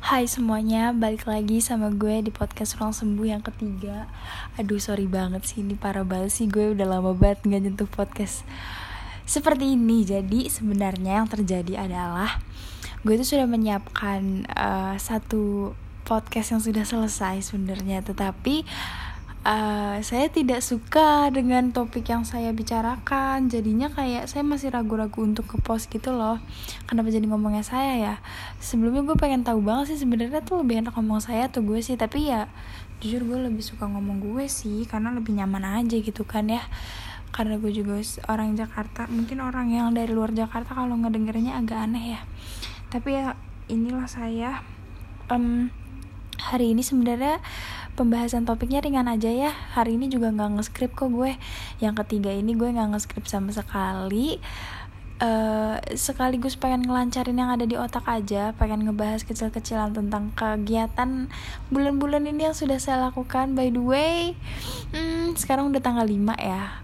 Hai semuanya, balik lagi sama gue di podcast Ruang Sembuh yang ketiga. Aduh sorry banget sih, ini parah banget sih Gue udah lama banget gak nyentuh podcast Seperti ini, jadi sebenarnya yang terjadi adalah Gue itu sudah menyiapkan uh, satu podcast yang sudah selesai sebenarnya. Tetapi uh, saya tidak suka dengan topik yang saya bicarakan. Jadinya kayak saya masih ragu-ragu untuk ke post gitu loh. Kenapa jadi ngomongnya saya ya? Sebelumnya gue pengen tahu banget sih sebenarnya tuh lebih enak ngomong saya atau gue sih. Tapi ya jujur gue lebih suka ngomong gue sih karena lebih nyaman aja gitu kan ya. Karena gue juga orang Jakarta. Mungkin orang yang dari luar Jakarta kalau ngedengernya agak aneh ya. Tapi ya inilah saya. Um, hari ini sebenarnya pembahasan topiknya ringan aja ya. Hari ini juga nggak nge-script kok gue. Yang ketiga ini gue nggak nge-script sama sekali. Uh, sekaligus pengen ngelancarin yang ada di otak aja. Pengen ngebahas kecil-kecilan tentang kegiatan bulan-bulan ini yang sudah saya lakukan. By the way hmm, sekarang udah tanggal 5 ya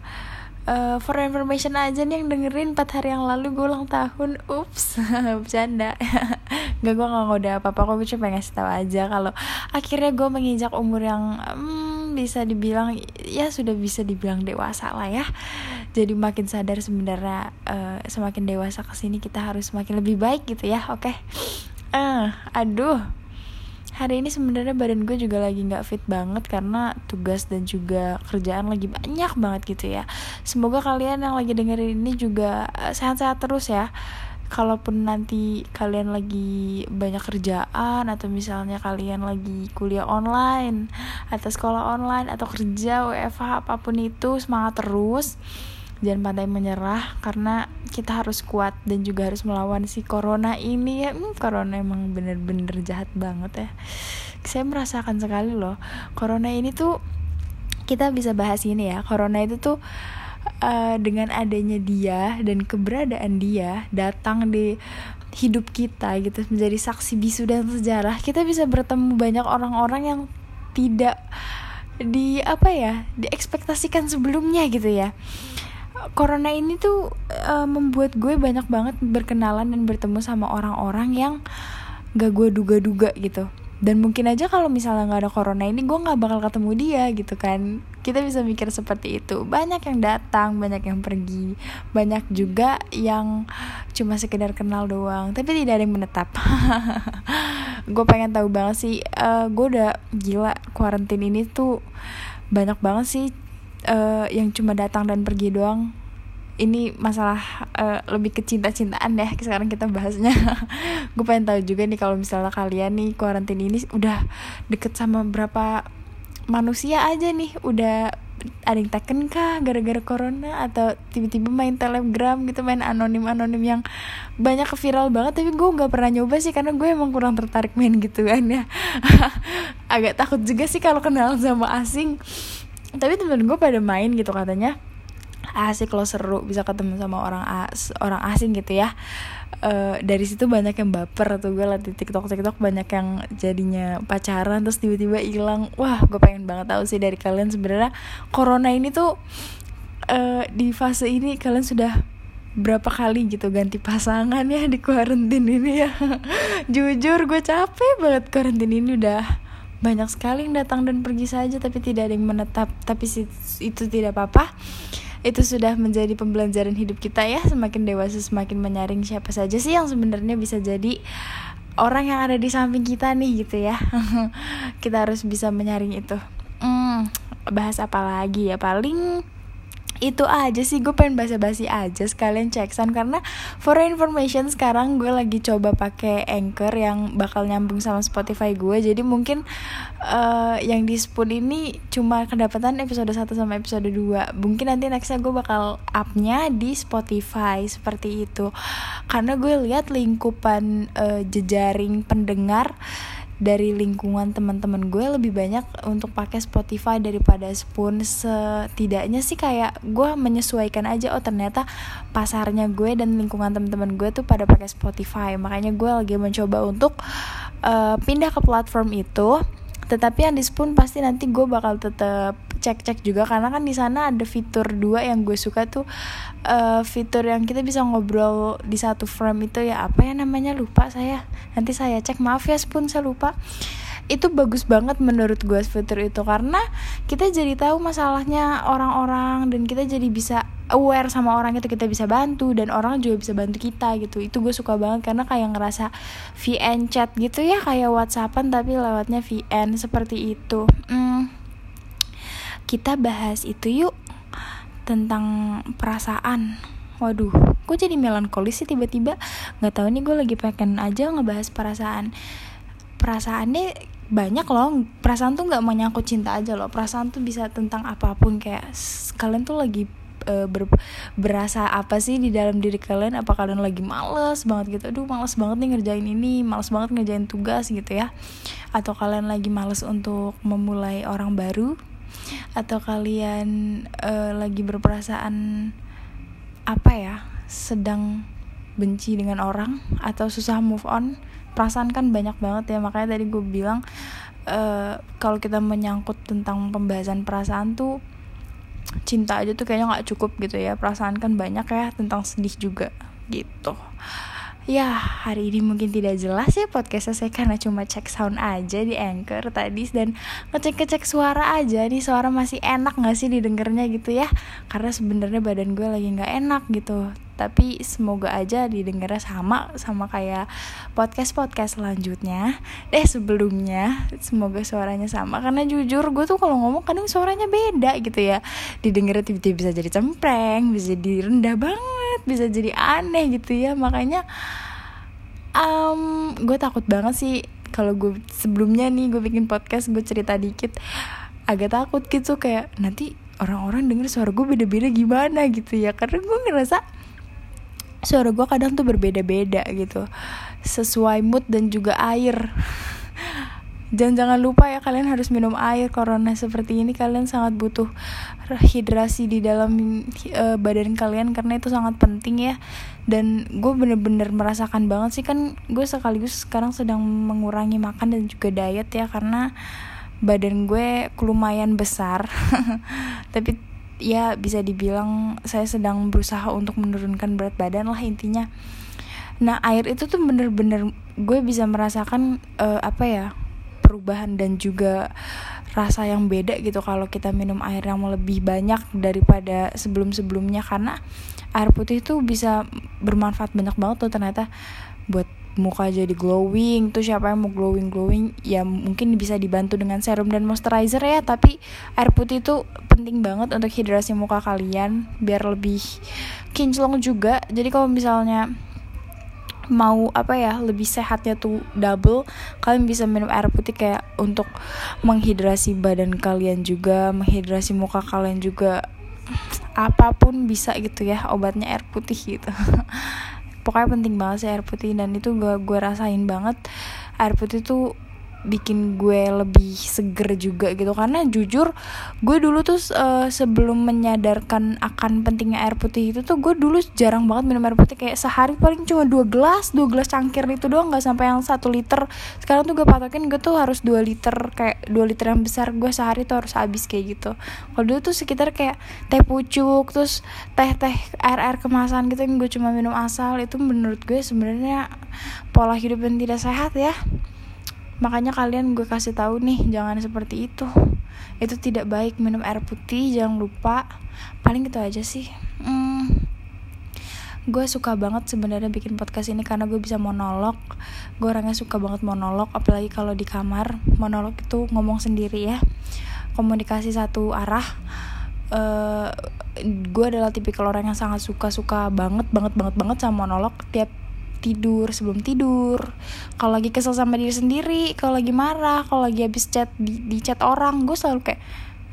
uh, for information aja nih yang dengerin 4 hari yang lalu gue ulang tahun. Ups bercanda. Gak gue gak ngode apa-apa gue cuma pengen ngasih tahu aja kalau akhirnya gue menginjak umur yang hmm, bisa dibilang ya sudah bisa dibilang dewasa lah ya. Jadi makin sadar sebenarnya uh, semakin dewasa ke sini kita harus semakin lebih baik gitu ya oke? Okay? uh, aduh hari ini sebenarnya badan gue juga lagi nggak fit banget karena tugas dan juga kerjaan lagi banyak banget gitu ya. Semoga kalian yang lagi dengerin ini juga eh, sehat-sehat terus ya. Kalaupun nanti kalian lagi banyak kerjaan atau misalnya kalian lagi kuliah online atau sekolah online atau kerja WFH apa pun itu semangat terus jangan pandai menyerah karena kita harus kuat dan juga harus melawan si corona ini ya. Hmm, corona emang bener-bener jahat banget ya. Saya merasakan sekali loh corona ini tuh kita bisa bahas ini ya. Corona itu tuh uh, dengan adanya dia dan keberadaan dia datang di hidup kita gitu menjadi saksi bisu dan sejarah kita bisa bertemu banyak orang-orang yang tidak di apa ya diekspektasikan sebelumnya gitu ya corona ini tuh uh, membuat gue banyak banget berkenalan dan bertemu sama orang-orang yang gak gue duga-duga gitu. Dan mungkin aja kalau misalnya nggak ada corona ini gue nggak bakal ketemu dia gitu kan. Kita bisa mikir seperti itu. Banyak yang datang banyak yang pergi banyak juga yang cuma sekedar kenal doang tapi tidak ada yang menetap. Gue pengen tahu banget sih uh, gue udah gila kuarantin ini tuh banyak banget sih uh, yang cuma datang dan pergi doang. Ini masalah uh, lebih ke cinta-cintaan ya sekarang kita bahasnya. Gue pengen tahu juga nih kalau misalnya kalian nih kuarantin ini udah deket sama berapa manusia aja nih. Udah ada yang taken kah gara-gara corona atau tiba-tiba main telegram gitu main anonim anonim yang banyak viral banget. Tapi gue nggak pernah nyoba sih karena gue emang kurang tertarik main gitu kan ya. Agak takut juga sih kalau kenal sama asing tapi temen gue pada main gitu katanya. Asik lo seru bisa ketemu sama orang as orang asing gitu ya. Uh, dari situ banyak yang baper tuh gue liat di tiktok. Tiktok banyak yang jadinya pacaran terus tiba-tiba hilang. Wah gue pengen banget tahu sih dari kalian sebenarnya corona ini tuh uh, di fase ini kalian sudah berapa kali gitu ganti pasangan ya di karantin ini ya. Jujur gue capek banget karantin ini udah banyak sekali yang datang dan pergi saja tapi tidak ada yang menetap. Tapi itu tidak apa-apa. Itu sudah menjadi pembelajaran hidup kita ya. Semakin dewasa semakin menyaring siapa saja sih yang sebenarnya bisa jadi orang yang ada di samping kita nih gitu ya. Kita harus bisa menyaring itu. Hmm, bahas apa lagi ya? Paling itu aja sih gue pengen basa-basi aja sekalian cek sound karena for information sekarang gue lagi coba pakai anchor yang bakal nyambung sama Spotify gue jadi mungkin uh, yang di Spoon ini cuma kedapatan episode 1 sama episode 2 mungkin nanti nextnya gue bakal upnya di Spotify seperti itu. Karena gue lihat lingkupan uh, jejaring pendengar dari lingkungan teman-teman gue lebih banyak untuk pakai Spotify daripada Spoon. Setidaknya sih kayak gue menyesuaikan aja oh ternyata pasarnya gue dan lingkungan teman-teman gue tuh pada pakai Spotify. Makanya gue lagi mencoba untuk uh, pindah ke platform itu. Tetapi yang di Spoon pasti nanti gue bakal tetap cek-cek juga karena kan di sana ada fitur dua yang gue suka tuh uh, fitur yang kita bisa ngobrol di satu frame itu ya apa ya namanya lupa saya. Nanti saya cek. Maaf ya pun saya lupa. Itu bagus banget menurut gue fitur itu karena kita jadi tahu masalahnya orang-orang dan kita jadi bisa aware sama orang itu kita bisa bantu dan orang juga bisa bantu kita gitu. Itu gue suka banget karena kayak ngerasa VN chat gitu ya kayak WhatsAppan tapi lewatnya VN seperti itu. Hmm, kita bahas itu yuk tentang perasaan. Waduh, gue jadi melankolis sih tiba-tiba? Gak tahu nih gue lagi pengen aja ngebahas perasaan. Perasaannya banyak loh perasaan tuh nggak menyangkut cinta aja loh. Perasaan tuh bisa tentang apa pun kayak kalian tuh lagi uh, ber, berasa apa sih di dalam diri kalian? Apa kalian lagi males banget gitu? Aduh males banget nih ngerjain ini males banget ngerjain tugas gitu ya. Atau kalian lagi males untuk memulai orang baru atau kalian uh, lagi berperasaan apa ya sedang benci dengan orang atau susah move on? Perasaan kan banyak banget ya makanya tadi gue bilang uh, kalau kita menyangkut tentang pembahasan perasaan tuh cinta aja tuh kayaknya nggak cukup gitu ya. Perasaan kan banyak ya tentang sedih juga gitu Ya, hari ini mungkin tidak jelas ya podcastnya saya karena cuma cek sound aja di Anchor tadi dan ngecek-ngecek suara aja. Nih suara masih enak gak sih didengarnya gitu ya? Karena sebenarnya badan gue lagi nggak enak gitu tapi semoga aja didengarnya sama sama kayak podcast podcast selanjutnya. Deh sebelumnya semoga suaranya sama. Karena jujur gue tuh kalau ngomong kadang suaranya beda gitu ya. Didengarnya tiba-tiba bisa jadi cempreng bisa jadi rendah banget bisa jadi aneh gitu ya. Makanya um, gue takut banget sih kalau gue sebelumnya nih gue bikin podcast gue cerita dikit. Agak takut gitu kayak nanti orang-orang denger suara gue beda-beda gimana gitu ya. Karena gue ngerasa suara gue kadang tuh berbeda-beda gitu. Sesuai mood dan juga air. Dan jangan lupa ya kalian harus minum air. Corona seperti ini kalian sangat butuh hidrasi di dalam uh, badan kalian karena itu sangat penting ya. Dan gue bener-bener merasakan banget sih kan gue sekaligus sekarang sedang mengurangi makan dan juga diet ya karena badan gue lumayan besar. Tapi ya bisa dibilang saya sedang berusaha untuk menurunkan berat badan lah intinya. Nah air itu tuh bener-bener gue bisa merasakan uh, apa ya perubahan dan juga rasa yang beda gitu kalau kita minum air yang lebih banyak daripada sebelum-sebelumnya. Karena air putih itu bisa bermanfaat banyak banget tuh ternyata buat muka jadi glowing tuh siapa yang mau glowing glowing ya mungkin bisa dibantu dengan serum dan moisturizer ya tapi air putih itu penting banget untuk hidrasi muka kalian biar lebih kinclong juga. Jadi kalau misalnya mau apa ya lebih sehatnya tuh double kalian bisa minum air putih kayak untuk menghidrasi badan kalian juga menghidrasi muka kalian juga. Apa pun bisa gitu ya obatnya air putih gitu pokoknya penting banget sih air putih dan itu gue gue rasain banget. Air putih tuh bikin gue lebih seger juga gitu. Karena jujur gue dulu tuh uh, sebelum menyadarkan akan pentingnya air putih itu tuh gue dulu jarang banget minum air putih. Kayak sehari paling cuma dua gelas dua gelas cangkir itu doang nggak sampai yang satu liter. Sekarang tuh gue patokin gue tuh harus dua liter kayak dua liter yang besar. Gue sehari tuh harus habis kayak gitu. Kalau dulu tuh sekitar kayak teh pucuk terus teh teh air air kemasan gitu yang gue cuma minum asal itu menurut gue sebenarnya pola hidup yang tidak sehat ya makanya kalian gue kasih tahu nih jangan seperti itu. Itu tidak baik minum air putih jangan lupa. Paling gitu aja sih. Hmm, gue suka banget sebenarnya bikin podcast ini karena gue bisa monolog. Gue orangnya suka banget monolog apalagi kalau di kamar. Monolog itu ngomong sendiri ya. Komunikasi satu arah. Uh, gue adalah tipikal orang yang sangat suka suka banget banget banget banget sama monolog tiap tidur sebelum tidur. Kalau lagi kesel sama diri sendiri kalau lagi marah kalau lagi habis chat di, di chat orang gue selalu kayak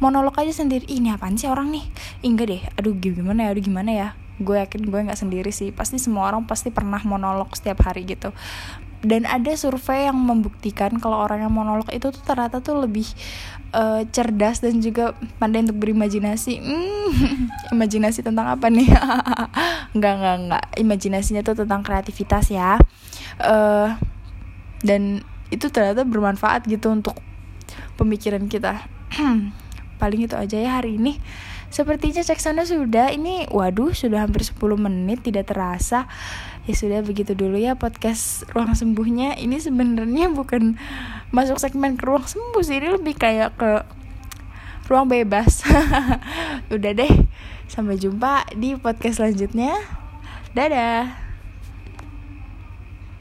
monolog aja sendiri. Ini apaan sih orang nih? Enggak deh. Aduh gimana ya? Aduh gimana ya? Gue yakin gue nggak sendiri sih. Pasti semua orang pasti pernah monolog setiap hari gitu dan ada survei yang membuktikan kalau orang yang monolog itu tuh ternyata tuh lebih uh, cerdas dan juga pandai untuk berimajinasi. Hmm, imajinasi tentang apa nih? Nggak nggak nggak. Imajinasinya tuh tentang kreativitas ya. Uh, dan itu ternyata bermanfaat gitu untuk pemikiran kita. Paling itu aja ya hari ini Sepertinya cek sana sudah Ini waduh sudah hampir 10 menit Tidak terasa. Ya sudah begitu dulu ya podcast ruang sembuhnya. Ini sebenarnya bukan Masuk segmen ke ruang sembuh sih Ini lebih kayak ke Ruang bebas. Udah deh Sampai jumpa di podcast selanjutnya. Dadah